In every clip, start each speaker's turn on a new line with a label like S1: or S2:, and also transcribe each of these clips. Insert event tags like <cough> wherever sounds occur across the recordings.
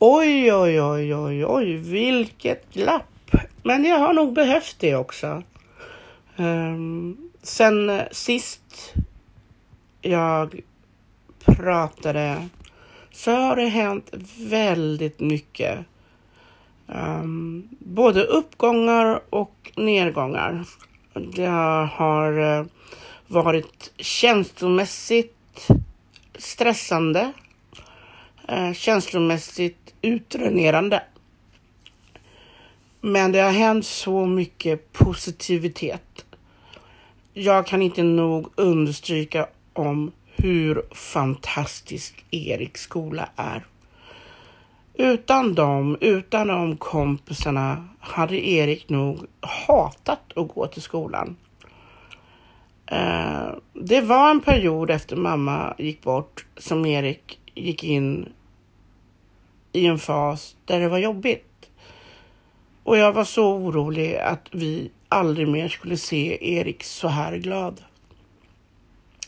S1: Oj, oj, oj, oj, oj, vilket glapp. Men jag har nog behövt det också. Um, sen eh, sist jag pratade så har det hänt väldigt mycket. Um, både uppgångar och nedgångar. Det har eh, varit känslomässigt stressande, uh, känslomässigt utdränerande. Men det har hänt så mycket positivitet. Jag kan inte nog understryka om hur fantastisk Eriks skola är. Utan dem, utan de kompisarna, hade Erik nog hatat att gå till skolan. Eh, det var en period efter mamma gick bort som Erik gick in i en fas där det var jobbigt. Och jag var så orolig att vi aldrig mer skulle se Erik så här glad.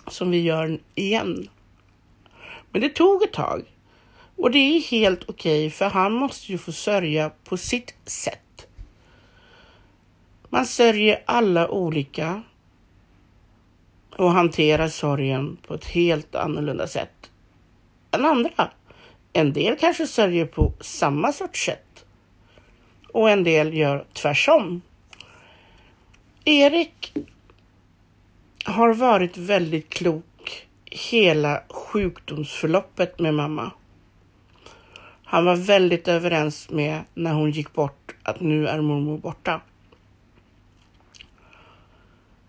S1: Som vi gör igen. Men det tog ett tag. Och det är helt okej okay, för han måste ju få sörja på sitt sätt. Man sörjer alla olika och hanterar sorgen på ett helt annorlunda sätt än andra. En del kanske sörjer på samma sorts sätt och en del gör tvärsom. Erik har varit väldigt klok hela sjukdomsförloppet med mamma. Han var väldigt överens med när hon gick bort att nu är mormor borta.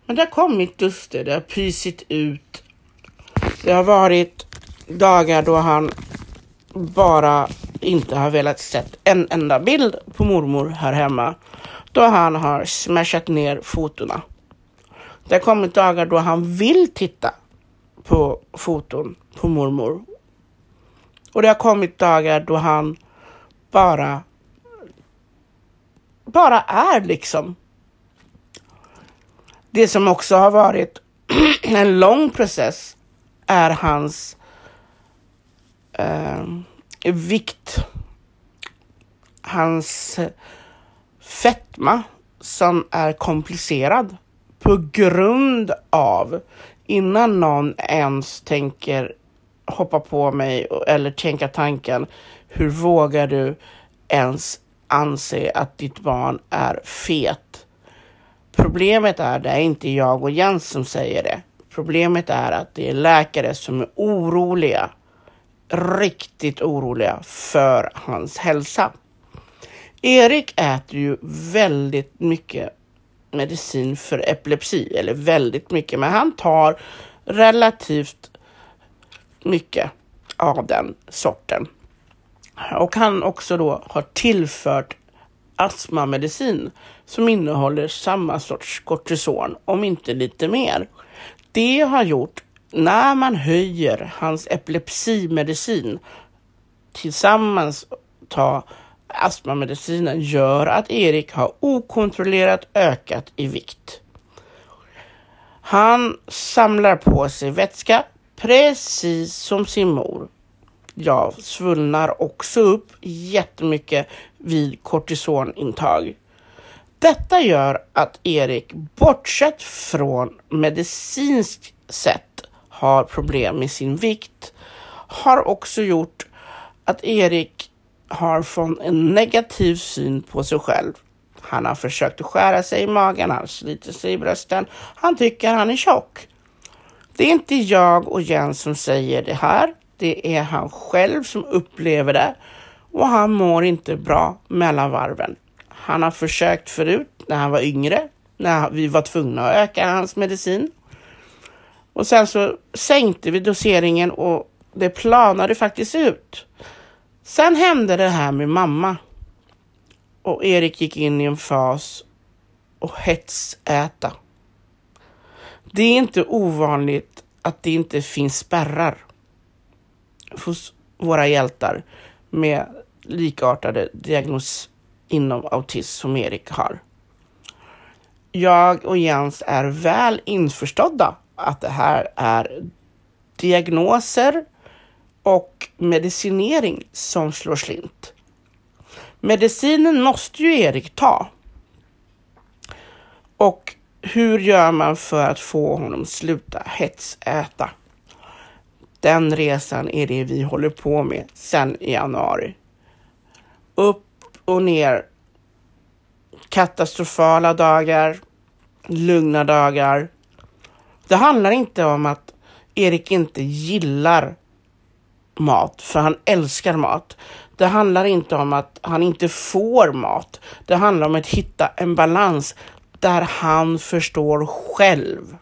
S1: Men det har kommit duster, det har pysit ut. Det har varit dagar då han bara inte har velat sett en enda bild på mormor här hemma. Då han har smashat ner fotona. Det har kommit dagar då han vill titta på foton på mormor. Och det har kommit dagar då han bara bara är liksom. Det som också har varit <clears throat> en lång process är hans eh, vikt. Hans fetma som är komplicerad på grund av innan någon ens tänker hoppa på mig eller tänka tanken hur vågar du ens anse att ditt barn är fet? Problemet är, det är inte jag och Jens som säger det. Problemet är att det är läkare som är oroliga, riktigt oroliga för hans hälsa. Erik äter ju väldigt mycket medicin för epilepsi, eller väldigt mycket, men han tar relativt mycket av den sorten. Och han också då har tillfört astmamedicin som innehåller samma sorts kortison, om inte lite mer. Det har gjort, när man höjer hans epilepsimedicin tillsammans ta astmamedicinen gör att Erik har okontrollerat ökat i vikt. Han samlar på sig vätska precis som sin mor. Jag svullnar också upp jättemycket vid kortisonintag. Detta gör att Erik, bortsett från medicinskt sett, har problem med sin vikt, har också gjort att Erik har fått en negativ syn på sig själv. Han har försökt att skära sig i magen, han sliter sig i brösten. Han tycker han är tjock. Det är inte jag och Jens som säger det här. Det är han själv som upplever det och han mår inte bra mellan varven. Han har försökt förut när han var yngre, när vi var tvungna att öka hans medicin. Och sen så sänkte vi doseringen och det planade faktiskt ut. Sen hände det här med mamma. Och Erik gick in i en fas och hetsäta. Det är inte ovanligt att det inte finns spärrar hos våra hjältar med likartade diagnos inom autism som Erik har. Jag och Jens är väl införstådda att det här är diagnoser och medicinering som slår slint. Medicinen måste ju Erik ta. Och hur gör man för att få honom sluta hetsäta? Den resan är det vi håller på med sedan i januari. Upp och ner. Katastrofala dagar, lugna dagar. Det handlar inte om att Erik inte gillar mat, för han älskar mat. Det handlar inte om att han inte får mat. Det handlar om att hitta en balans där han förstår själv.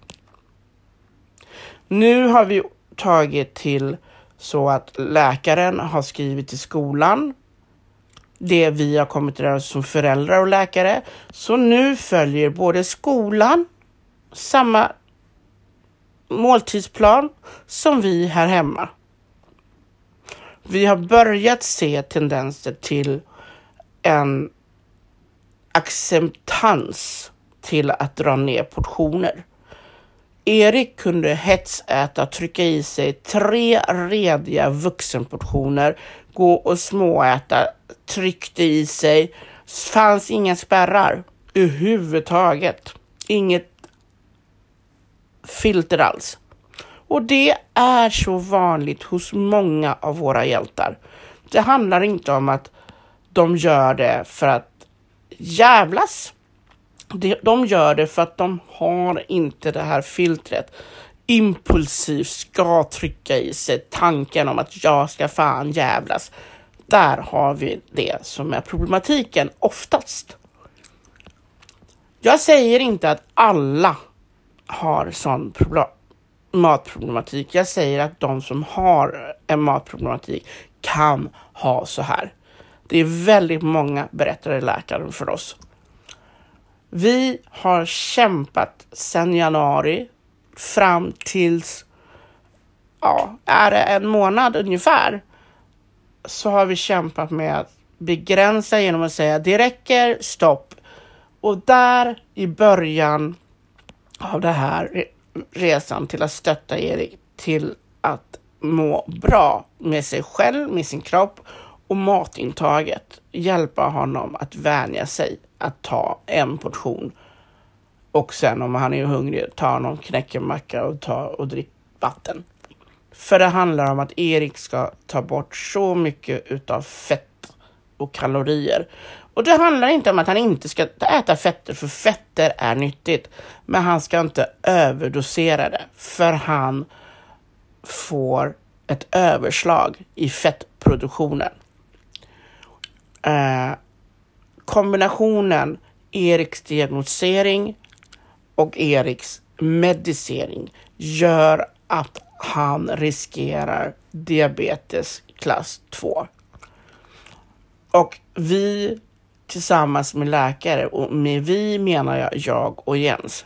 S1: Nu har vi tagit till så att läkaren har skrivit till skolan det vi har kommit överens som föräldrar och läkare. Så nu följer både skolan samma måltidsplan som vi här hemma. Vi har börjat se tendenser till en acceptans till att dra ner portioner. Erik kunde hetsäta och trycka i sig tre rediga vuxenportioner, gå och småäta, tryckte i sig. Fanns inga spärrar överhuvudtaget. Inget filter alls. Och det är så vanligt hos många av våra hjältar. Det handlar inte om att de gör det för att jävlas. De gör det för att de har inte det här filtret. Impulsivt ska trycka i sig tanken om att jag ska fan jävlas. Där har vi det som är problematiken oftast. Jag säger inte att alla har sån matproblematik. Jag säger att de som har en matproblematik kan ha så här. Det är väldigt många, berättade läkaren för oss. Vi har kämpat sedan januari fram tills, ja, är det en månad ungefär, så har vi kämpat med att begränsa genom att säga det räcker, stopp. Och där i början av den här resan till att stötta Erik till att må bra med sig själv, med sin kropp och matintaget. Hjälpa honom att vänja sig att ta en portion och sen om han är hungrig ta någon knäckemacka och ta och drick vatten. För det handlar om att Erik ska ta bort så mycket utav fett och kalorier. Och det handlar inte om att han inte ska äta fetter, för fetter är nyttigt. Men han ska inte överdosera det, för han får ett överslag i fettproduktionen. Eh, kombinationen Eriks diagnosering och Eriks medicering gör att han riskerar diabetes klass 2. Och vi tillsammans med läkare, och med vi menar jag jag och Jens.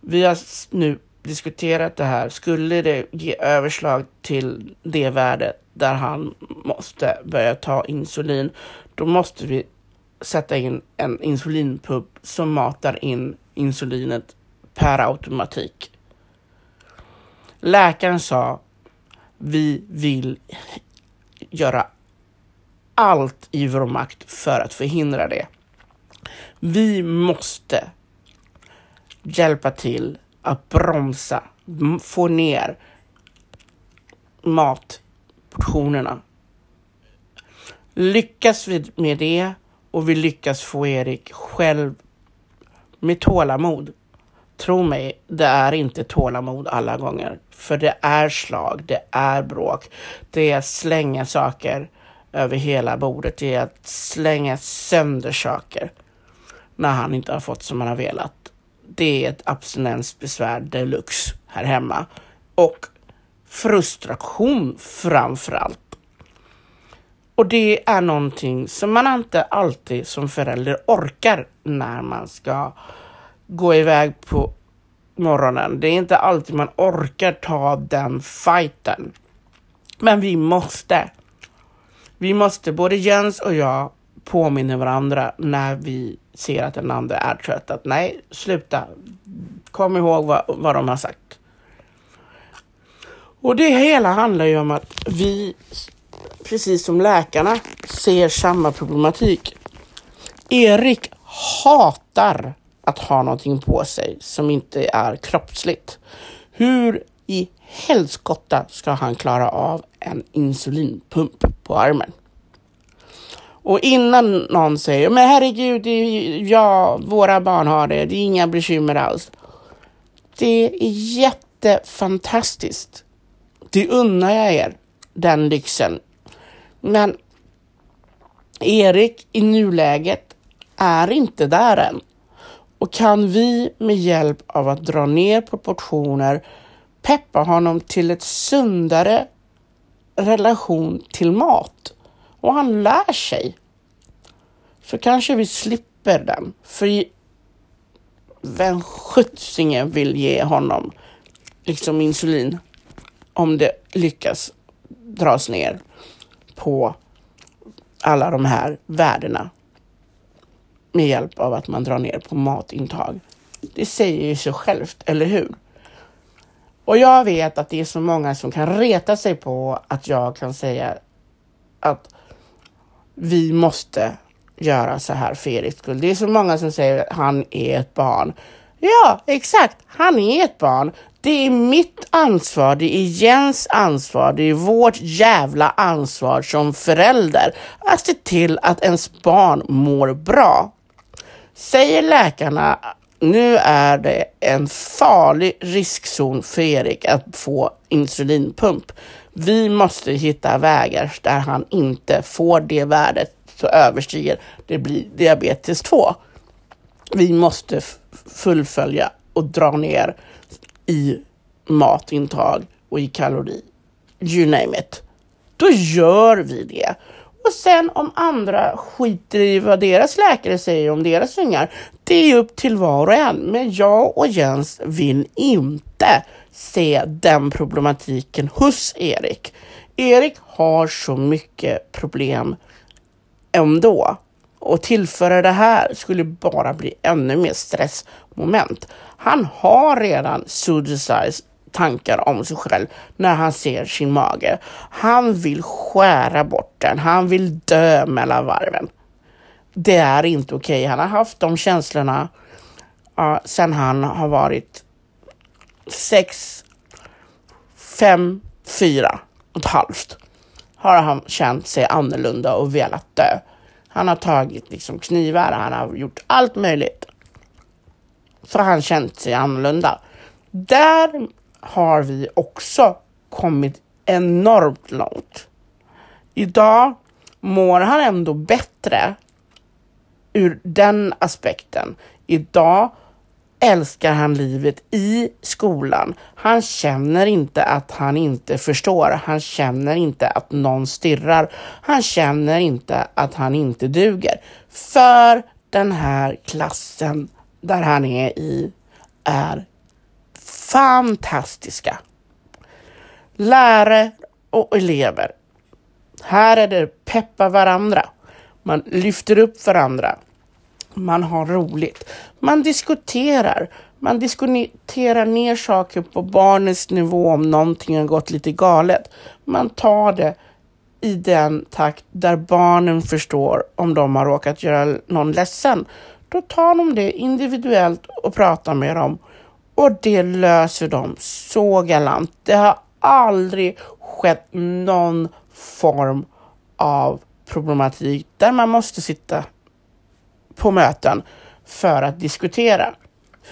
S1: Vi har nu diskuterat det här. Skulle det ge överslag till det värdet där han måste börja ta insulin, då måste vi sätta in en insulinpump som matar in insulinet per automatik. Läkaren sa, vi vill göra allt i vår makt för att förhindra det. Vi måste hjälpa till att bromsa, få ner matportionerna. Lyckas vi med det och vi lyckas få Erik själv med tålamod. Tro mig, det är inte tålamod alla gånger. För det är slag, det är bråk, det är slänga saker över hela bordet. Är att slänga sönder saker när han inte har fått som han har velat. Det är ett abstinensbesvär deluxe här hemma. Och frustration framför allt. Och det är någonting som man inte alltid som förälder orkar när man ska gå iväg på morgonen. Det är inte alltid man orkar ta den fighten. Men vi måste. Vi måste, både Jens och jag, påminna varandra när vi ser att den andra är trött. Att nej, sluta. Kom ihåg vad, vad de har sagt. Och det hela handlar ju om att vi, precis som läkarna, ser samma problematik. Erik hatar att ha någonting på sig som inte är kroppsligt. Hur i helskotta ska han klara av en insulinpump på armen? Och innan någon säger, men herregud, det är, ja, våra barn har det, det är inga bekymmer alls. Det är jättefantastiskt. Det unnar jag er, den lyxen. Men Erik i nuläget är inte där än. Och kan vi med hjälp av att dra ner proportioner peppa honom till ett sundare relation till mat och han lär sig så kanske vi slipper den. För vem sjuttsingen vill ge honom liksom insulin om det lyckas dras ner på alla de här värdena med hjälp av att man drar ner på matintag. Det säger ju sig självt, eller hur? Och jag vet att det är så många som kan reta sig på att jag kan säga att vi måste göra så här för Eriks skull. Det är så många som säger att han är ett barn. Ja, exakt. Han är ett barn. Det är mitt ansvar, det är Jens ansvar, det är vårt jävla ansvar som förälder att se till att ens barn mår bra. Säger läkarna nu är det en farlig riskzon för Erik att få insulinpump. Vi måste hitta vägar där han inte får det värdet som överstiger det blir diabetes 2. Vi måste fullfölja och dra ner i matintag och i kalori. You name it. Då gör vi det. Och sen om andra skiter i vad deras läkare säger om deras ungar, det är upp till var och en. Men jag och Jens vill inte se den problematiken hos Erik. Erik har så mycket problem ändå. Och tillföra det här skulle bara bli ännu mer stressmoment. Han har redan suicide tankar om sig själv när han ser sin mage. Han vill skära bort den. Han vill dö mellan varven. Det är inte okej. Okay. Han har haft de känslorna uh, sedan han har varit sex, fem, fyra och ett halvt har han känt sig annorlunda och velat dö. Han har tagit liksom knivar, han har gjort allt möjligt. För han känt sig annorlunda. Där har vi också kommit enormt långt. Idag mår han ändå bättre ur den aspekten. Idag älskar han livet i skolan. Han känner inte att han inte förstår. Han känner inte att någon stirrar. Han känner inte att han inte duger. För den här klassen där han är i är fantastiska. Lärare och elever. Här är det peppa varandra. Man lyfter upp varandra. Man har roligt. Man diskuterar. Man diskuterar ner saker på barnets nivå om någonting har gått lite galet. Man tar det i den takt där barnen förstår om de har råkat göra någon ledsen. Då tar de det individuellt och pratar med dem och det löser de så galant. Det har aldrig skett någon form av problematik där man måste sitta på möten för att diskutera.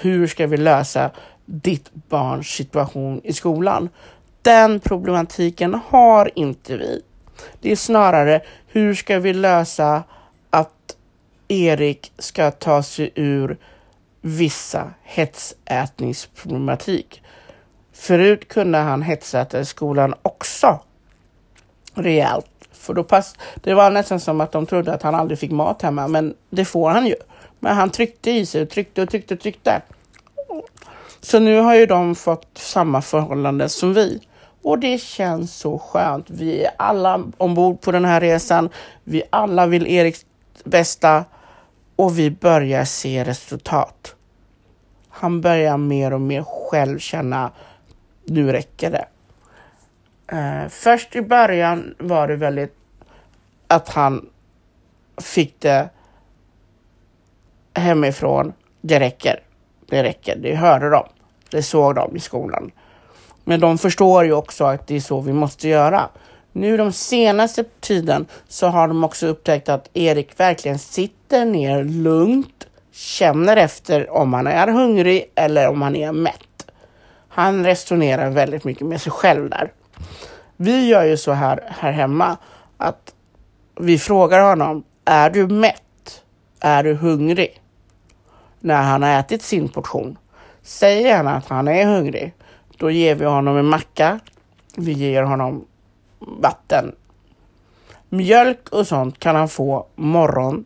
S1: Hur ska vi lösa ditt barns situation i skolan? Den problematiken har inte vi. Det är snarare hur ska vi lösa att Erik ska ta sig ur vissa hetsätningsproblematik. Förut kunde han hetsäta i skolan också rejält. För då pass, det var nästan som att de trodde att han aldrig fick mat hemma, men det får han ju. Men han tryckte i sig och tryckte och tryckte och tryckte. Så nu har ju de fått samma förhållande som vi. Och det känns så skönt. Vi är alla ombord på den här resan. Vi alla vill Eriks bästa och vi börjar se resultat. Han börjar mer och mer själv känna, nu räcker det. Eh, först i början var det väldigt att han fick det hemifrån. Det räcker. Det räcker. Det hörde de. Det såg de i skolan. Men de förstår ju också att det är så vi måste göra. Nu de senaste tiden så har de också upptäckt att Erik verkligen sitter ner lugnt, känner efter om han är hungrig eller om han är mätt. Han resonerar väldigt mycket med sig själv där. Vi gör ju så här, här hemma att vi frågar honom, är du mätt? Är du hungrig? När han har ätit sin portion. Säger han att han är hungrig, då ger vi honom en macka. Vi ger honom vatten. Mjölk och sånt kan han få morgon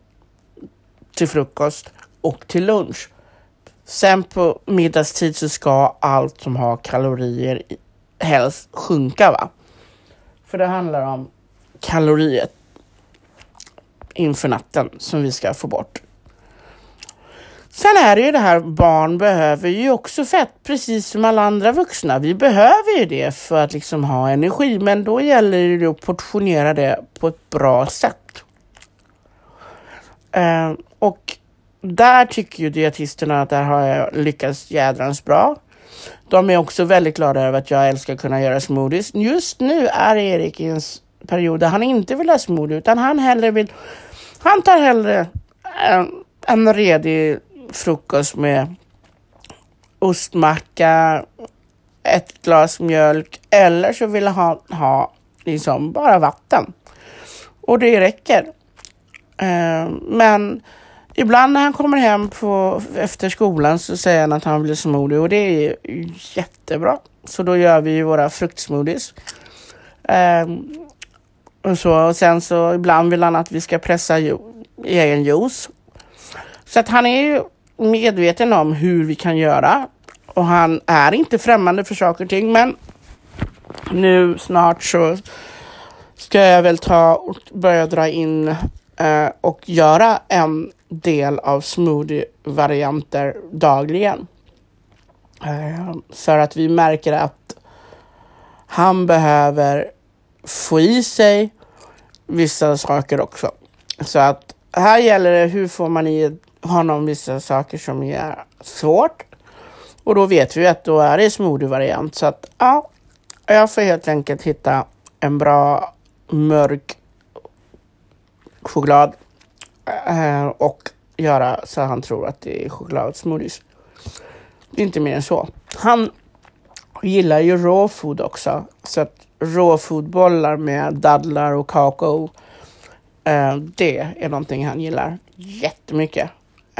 S1: till frukost och till lunch. Sen på middagstid så ska allt som har kalorier helst sjunka. Va? För det handlar om kalorier inför natten som vi ska få bort. Sen är det ju det här, barn behöver ju också fett precis som alla andra vuxna. Vi behöver ju det för att liksom ha energi, men då gäller det att portionera det på ett bra sätt. Eh, och där tycker ju dietisterna att där har jag lyckats jädrans bra. De är också väldigt glada över att jag älskar att kunna göra smoothies. Just nu är Erik i en period där han inte vill ha smoothie, utan han hellre vill... Han tar hellre en, en redig frukost med ostmacka, ett glas mjölk eller så vill han ha liksom bara vatten. Och det räcker. Eh, men ibland när han kommer hem på, efter skolan så säger han att han vill ha smoothie och det är jättebra. Så då gör vi våra fruktsmoothies. Eh, och, så, och sen så ibland vill han att vi ska pressa ju, egen juice. Så att han är ju medveten om hur vi kan göra och han är inte främmande för saker och ting. Men nu snart så ska jag väl ta och börja dra in eh, och göra en del av smoothie-varianter dagligen. Eh, för att vi märker att han behöver få i sig vissa saker också. Så att här gäller det hur får man i honom vissa saker som är svårt. Och då vet vi att då är det smoothie-variant. Så att ja, jag får helt enkelt hitta en bra mörk choklad eh, och göra så han tror att det är chokladsmoothies. Det är inte mer än så. Han gillar ju raw food också. Så att raw food-bollar med dadlar och kakao. Eh, det är någonting han gillar jättemycket.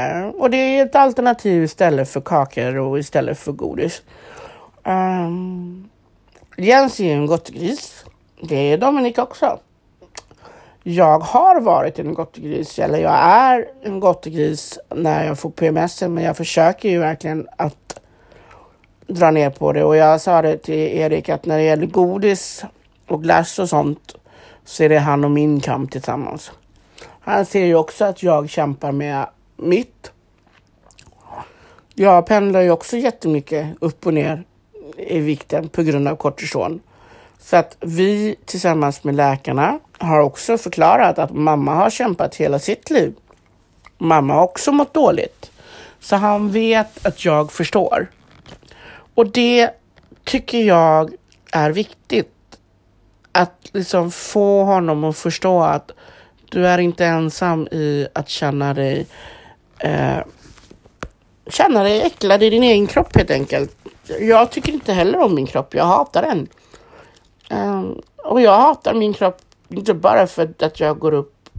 S1: Uh, och det är ett alternativ istället för kakor och istället för godis. Um, Jens är en gottegris. Det är Dominik också. Jag har varit en gottegris, eller jag är en gottegris när jag får PMS, men jag försöker ju verkligen att dra ner på det. Och jag sa det till Erik att när det gäller godis och glass och sånt så är det han och min kamp tillsammans. Han ser ju också att jag kämpar med mitt. Jag pendlar ju också jättemycket upp och ner i vikten på grund av kortison. Så att vi tillsammans med läkarna har också förklarat att mamma har kämpat hela sitt liv. Mamma har också mått dåligt. Så han vet att jag förstår. Och det tycker jag är viktigt. Att liksom få honom att förstå att du är inte ensam i att känna dig eh, känna dig äcklad i din egen kropp helt enkelt. Jag tycker inte heller om min kropp, jag hatar den. Eh, och jag hatar min kropp inte bara för att jag går upp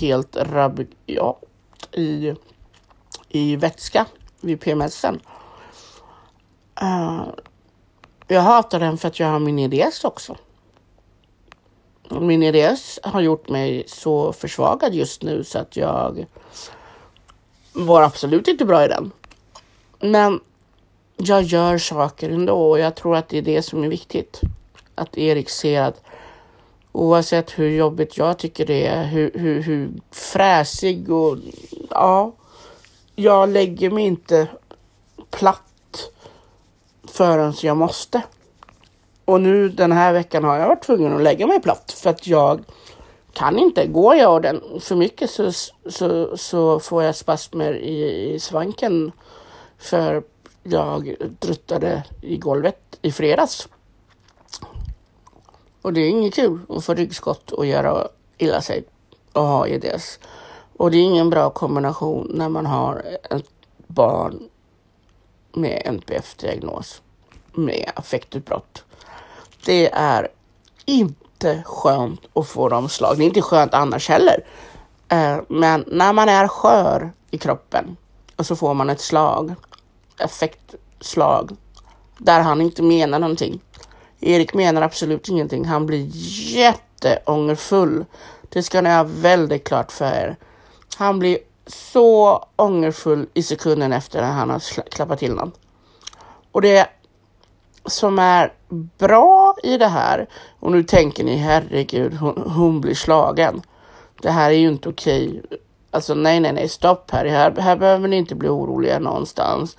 S1: helt rabiat i, i vätska vid PMSen. Uh, eh, jag hatar den för att jag har min EDS också. Min EDS har gjort mig så försvagad just nu så att jag var absolut inte bra i den. Men jag gör saker ändå och jag tror att det är det som är viktigt. Att Erik ser att oavsett hur jobbigt jag tycker det är, hur, hur, hur fräsig och ja, jag lägger mig inte platt förrän jag måste. Och nu den här veckan har jag varit tvungen att lägga mig platt för att jag kan inte. Går jag den för mycket så, så, så får jag spasmer i, i svanken. För jag druttade i golvet i fredags. Och det är inget kul att få ryggskott och göra illa sig och ha EDS. Och det är ingen bra kombination när man har ett barn med NPF-diagnos med affektutbrott. Det är inte inte skönt att få de slag. Det är inte skönt annars heller. Eh, men när man är skör i kroppen och så får man ett slag, effektslag, där han inte menar någonting. Erik menar absolut ingenting. Han blir jätteångerfull. Det ska ni ha väldigt klart för er. Han blir så ångerfull i sekunden efter att han har klappat till någon. Och det som är bra i det här, och nu tänker ni herregud, hon, hon blir slagen. Det här är ju inte okej. Alltså nej, nej, nej, stopp här. här. Här behöver ni inte bli oroliga någonstans.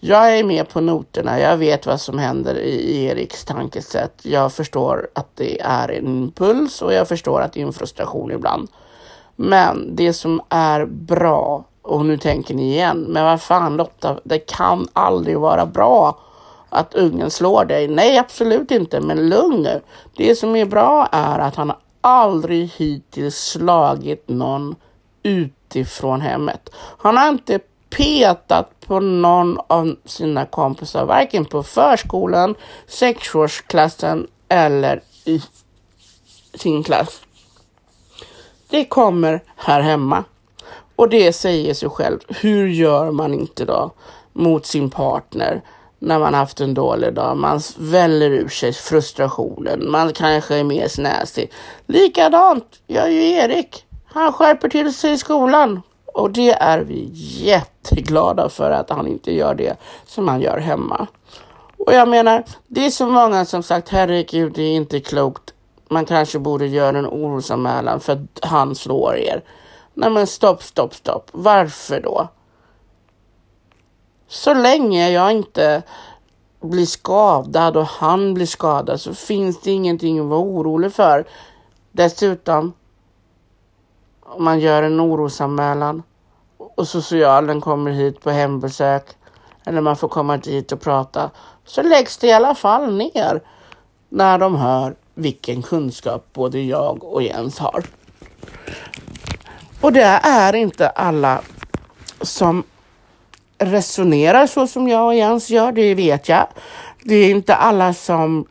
S1: Jag är med på noterna. Jag vet vad som händer i Eriks tankesätt. Jag förstår att det är en impuls och jag förstår att det är en frustration ibland. Men det som är bra, och nu tänker ni igen, men vad fan Lotta, det kan aldrig vara bra att ungen slår dig. Nej, absolut inte, men lugn nu. Det som är bra är att han aldrig hittills slagit någon utifrån hemmet. Han har inte petat på någon av sina kompisar, varken på förskolan, sexårsklassen eller i sin klass. Det kommer här hemma. Och det säger sig själv. Hur gör man inte då mot sin partner när man haft en dålig dag? Man väller ur sig frustrationen. Man kanske är mer snäsig. Likadant gör ju Erik. Han skärper till sig i skolan. Och det är vi jätteglada för att han inte gör det som han gör hemma. Och jag menar, det är så många som sagt herregud, det är inte klokt man kanske borde göra en orosanmälan för att han slår er. Nej men stopp, stopp, stopp. Varför då? Så länge jag inte blir skadad och han blir skadad så finns det ingenting att vara orolig för. Dessutom, om man gör en orosanmälan och socialen kommer hit på hembesök eller man får komma dit och prata så läggs det i alla fall ner när de hör vilken kunskap både jag och Jens har. Och det är inte alla som resonerar så som jag och Jens gör, det vet jag. Det är inte alla som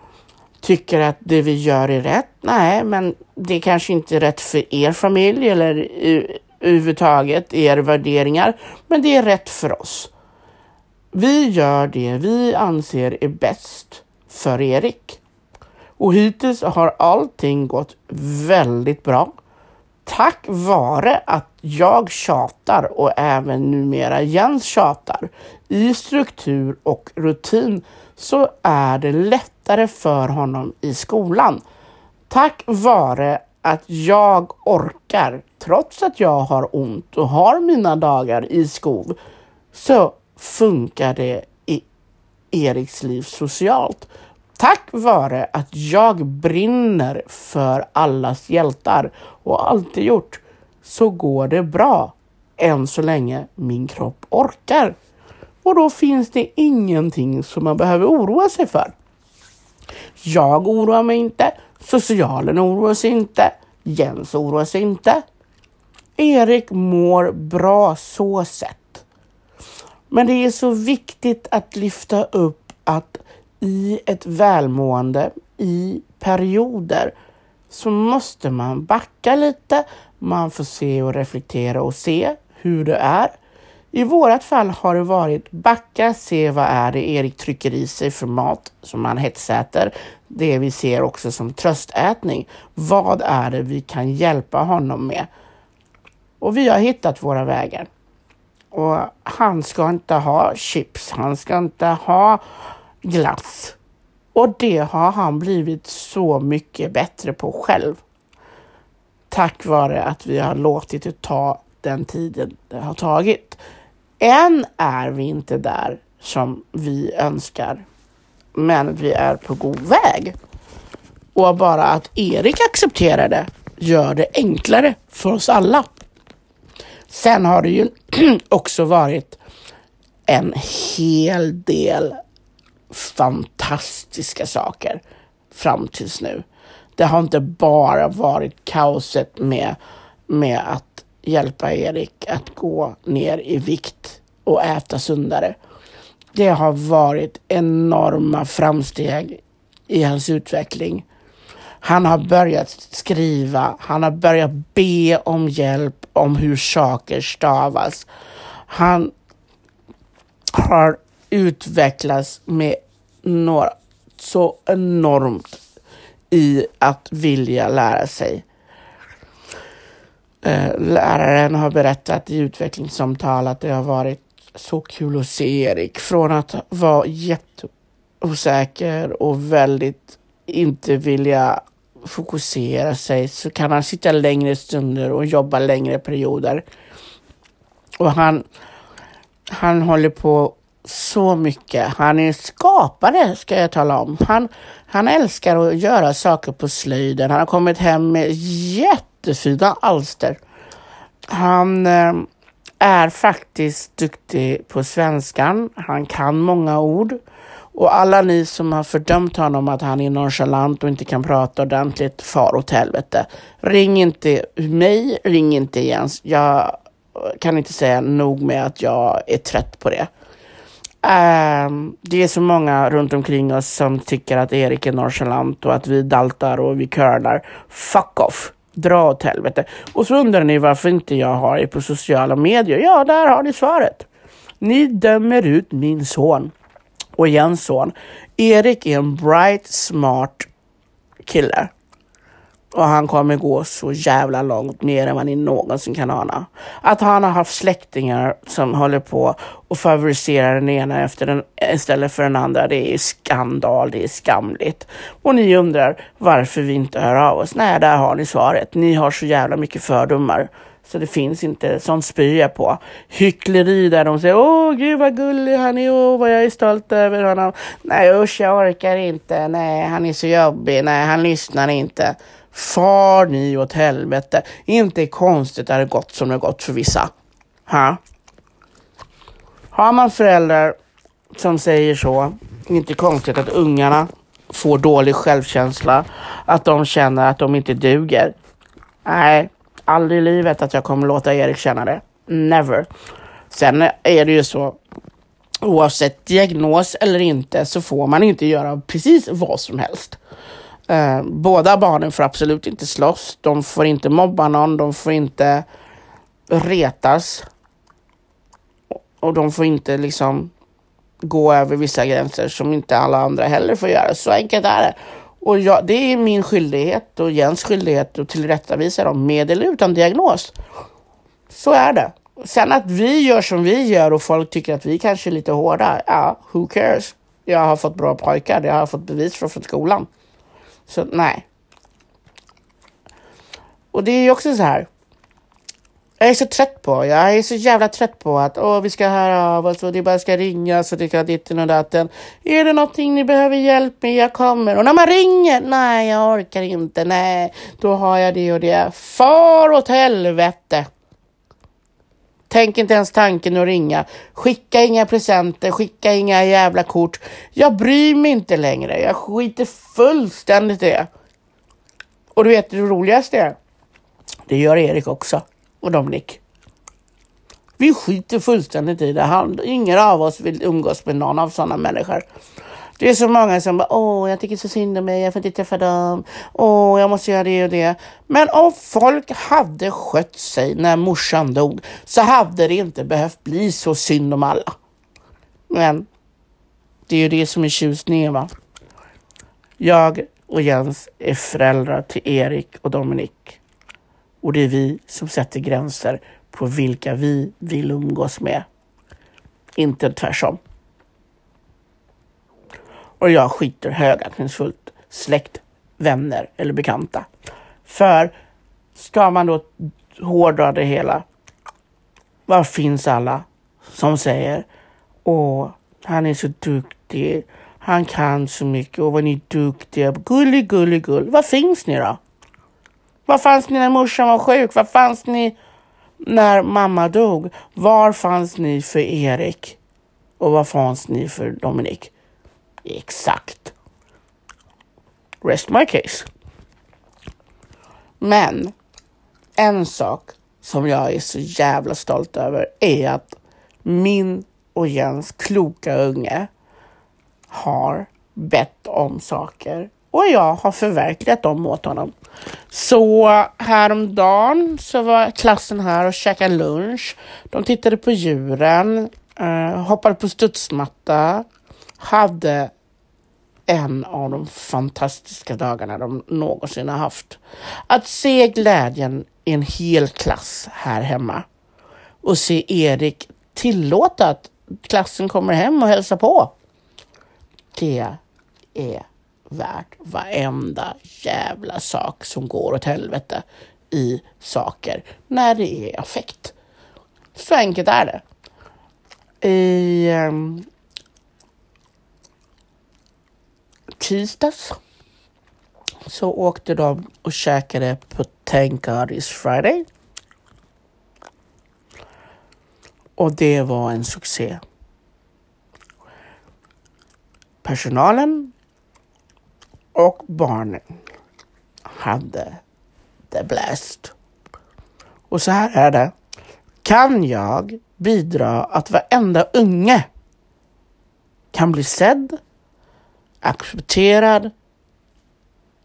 S1: tycker att det vi gör är rätt. Nej, men det är kanske inte är rätt för er familj eller överhuvudtaget er värderingar. Men det är rätt för oss. Vi gör det vi anser är bäst för Erik. Och hittills har allting gått väldigt bra. Tack vare att jag tjatar och även numera Jens tjatar i struktur och rutin så är det lättare för honom i skolan. Tack vare att jag orkar, trots att jag har ont och har mina dagar i skov, så funkar det i Eriks liv socialt. Tack vare att jag brinner för allas hjältar och alltid gjort så går det bra än så länge min kropp orkar. Och då finns det ingenting som man behöver oroa sig för. Jag oroar mig inte, socialen oroar sig inte, Jens oroar sig inte. Erik mår bra så sett. Men det är så viktigt att lyfta upp att i ett välmående i perioder så måste man backa lite. Man får se och reflektera och se hur det är. I vårat fall har det varit backa, se vad är det Erik trycker i sig för mat som han hetsäter. Det vi ser också som tröstätning. Vad är det vi kan hjälpa honom med? Och vi har hittat våra vägar. Och han ska inte ha chips, han ska inte ha glass. Och det har han blivit så mycket bättre på själv. Tack vare att vi har låtit det ta den tiden det har tagit. Än är vi inte där som vi önskar. Men vi är på god väg. Och bara att Erik accepterar det gör det enklare för oss alla. Sen har det ju <clears throat> också varit en hel del fantastiska saker fram tills nu. Det har inte bara varit kaoset med, med att hjälpa Erik att gå ner i vikt och äta sundare. Det har varit enorma framsteg i hans utveckling. Han har börjat skriva, han har börjat be om hjälp om hur saker stavas. Han har utvecklas med några så enormt i att vilja lära sig. Eh, läraren har berättat i utvecklingssamtal att det har varit så kul att se Erik från att vara jätteosäker och väldigt inte vilja fokusera sig så kan han sitta längre stunder och jobba längre perioder. Och han, han håller på så mycket. Han är skapare ska jag tala om. Han, han älskar att göra saker på slöjden. Han har kommit hem med jättefina alster. Han eh, är faktiskt duktig på svenskan. Han kan många ord. Och alla ni som har fördömt honom att han är nonchalant och inte kan prata ordentligt, far åt helvete. Ring inte mig, ring inte Jens. Jag kan inte säga nog med att jag är trött på det. Um, det är så många runt omkring oss som tycker att Erik är nonchalant och att vi daltar och vi curlar. Fuck off! Dra åt helvete. Och så undrar ni varför inte jag har er på sociala medier. Ja, där har ni svaret. Ni dömer ut min son och Jens son. Erik är en bright, smart kille. Och han kommer gå så jävla långt mer än vad ni någonsin kan ana. Att han har haft släktingar som håller på och favoriserar den ena efter den, istället för den andra, det är skandal, det är skamligt. Och ni undrar varför vi inte hör av oss. Nej, där har ni svaret. Ni har så jävla mycket fördomar. Så det finns inte, sånt spyr jag på. Hyckleri där de säger åh gud vad gullig han är, åh vad jag är stolt över honom. Nej usch jag orkar inte, nej han är så jobbig, nej han lyssnar inte. Far ni åt helvete. Inte konstigt att det gått som det gått för vissa. Ha? Har man föräldrar som säger så, inte konstigt att ungarna får dålig självkänsla, att de känner att de inte duger. Nej, aldrig i livet att jag kommer låta Erik känna det. Never. Sen är det ju så, oavsett diagnos eller inte så får man inte göra precis vad som helst. Eh, båda barnen får absolut inte slåss. De får inte mobba någon. De får inte retas. Och de får inte liksom gå över vissa gränser som inte alla andra heller får göra. Så enkelt är det. Och jag, det är min skyldighet och Jens skyldighet att tillrättavisa dem med eller utan diagnos. Så är det. Sen att vi gör som vi gör och folk tycker att vi kanske är lite hårda, ja, who cares? Jag har fått bra pojkar, det har jag fått bevis för från skolan. Så nej. Och det är ju också så här. Jag är så trött på, jag är så jävla trött på att åh, vi ska höra av oss och det bara ska ringas och det ska ditten och datten. Är det någonting ni behöver hjälp med, jag kommer. Och när man ringer, nej jag orkar inte, nej, då har jag det och det. Far åt helvete! Tänk inte ens tanken att ringa. Skicka inga presenter, skicka inga jävla kort. Jag bryr mig inte längre. Jag skiter fullständigt i det. Och du vet det roligaste är? Det gör Erik också. Och Dominik. Vi skiter fullständigt i det. Han, ingen av oss vill umgås med någon av sådana människor. Det är så många som bara, åh, jag tycker så synd om mig, jag får inte träffa dem, åh, jag måste göra det och det. Men om folk hade skött sig när morsan dog så hade det inte behövt bli så synd om alla. Men det är ju det som är tjusningen va. Jag och Jens är föräldrar till Erik och Dominik. Och det är vi som sätter gränser på vilka vi vill umgås med. Inte tvärtom. Och jag skiter högaktningsfullt släkt, vänner eller bekanta. För ska man då hårdra det hela. Var finns alla som säger Åh, han är så duktig. Han kan så mycket och vad ni är duktiga. Gullig, gullig, gull. Var finns ni då? Var fanns ni när morsan var sjuk? Var fanns ni när mamma dog? Var fanns ni för Erik? Och var fanns ni för Dominik? Exakt. Rest my case. Men en sak som jag är så jävla stolt över är att min och Jens kloka unge har bett om saker och jag har förverkligat dem åt honom. Så häromdagen så var klassen här och käkade lunch. De tittade på djuren, eh, hoppade på studsmatta, hade en av de fantastiska dagarna de någonsin har haft. Att se glädjen i en hel klass här hemma och se Erik tillåta att klassen kommer hem och hälsar på. Det är värt varenda jävla sak som går åt helvete i saker när det är affekt. Så enkelt är det. I um, tisdags så åkte de och käkade på Thank God It's Friday. Och det var en succé. Personalen och barnen hade the blast. Och så här är det. Kan jag bidra att varenda unge kan bli sedd, accepterad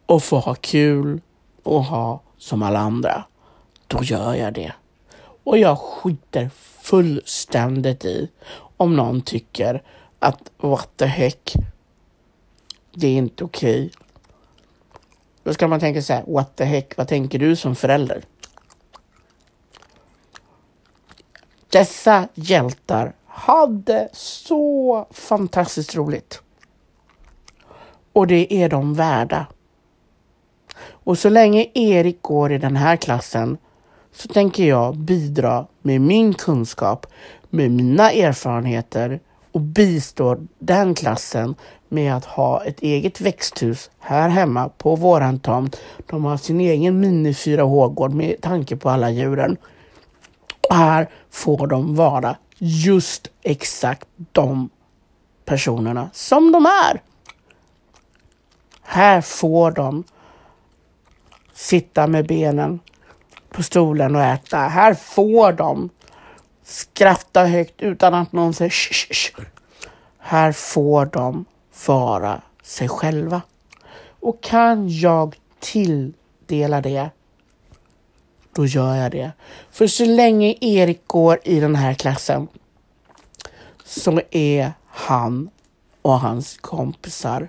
S1: och få ha kul och ha som alla andra, då gör jag det. Och jag skiter fullständigt i om någon tycker att what the heck, det är inte okej. Okay. Då ska man tänka så här, what the heck, vad tänker du som förälder? Dessa hjältar hade så fantastiskt roligt. Och det är de värda. Och så länge Erik går i den här klassen så tänker jag bidra med min kunskap, med mina erfarenheter och bistå den klassen med att ha ett eget växthus här hemma på våran tomt. De har sin egen mini 4H-gård med tanke på alla djuren. Och här får de vara just exakt de personerna som de är. Här får de sitta med benen på stolen och äta. Här får de skratta högt utan att någon säger sh, sh, sh. Här får de vara sig själva. Och kan jag tilldela det, då gör jag det. För så länge Erik går i den här klassen så är han och hans kompisar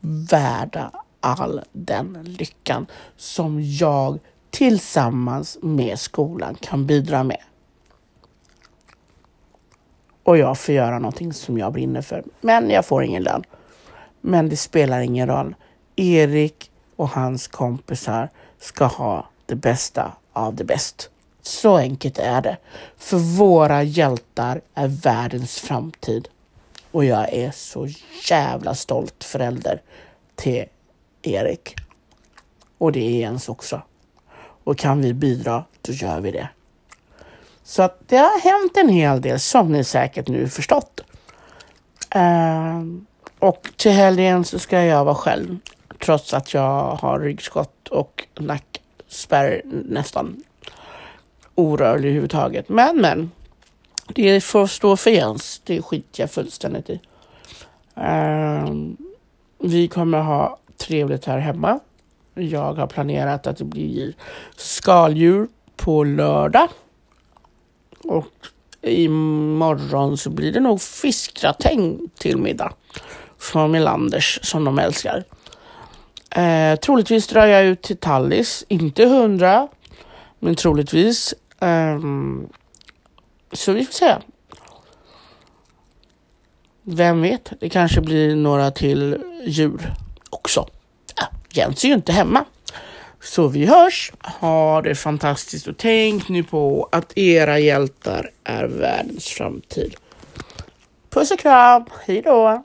S1: värda all den lyckan som jag tillsammans med skolan kan bidra med. Och jag får göra någonting som jag brinner för. Men jag får ingen lön. Men det spelar ingen roll. Erik och hans kompisar ska ha det bästa av det bästa. Så enkelt är det. För våra hjältar är världens framtid. Och jag är så jävla stolt förälder till Erik. Och det är Jens också. Och kan vi bidra, då gör vi det. Så att det har hänt en hel del som ni säkert nu förstått. Uh, och till helgen så ska jag vara själv. Trots att jag har ryggskott och nackspärr nästan orörlig överhuvudtaget. Men men. Det får stå för Jens. Det skiter jag fullständigt i. Um, vi kommer ha trevligt här hemma. Jag har planerat att det blir skaldjur på lördag. Och imorgon så blir det nog fiskgratäng till middag. Från Melanders som de älskar. Eh, troligtvis drar jag ut till Tallis. Inte hundra, men troligtvis. Eh, så vi får se. Vem vet, det kanske blir några till djur också. Ja, Jens är ju inte hemma. Så vi hörs. Ha det fantastiskt och tänk nu på att era hjältar är världens framtid. Puss och kram. Hej då.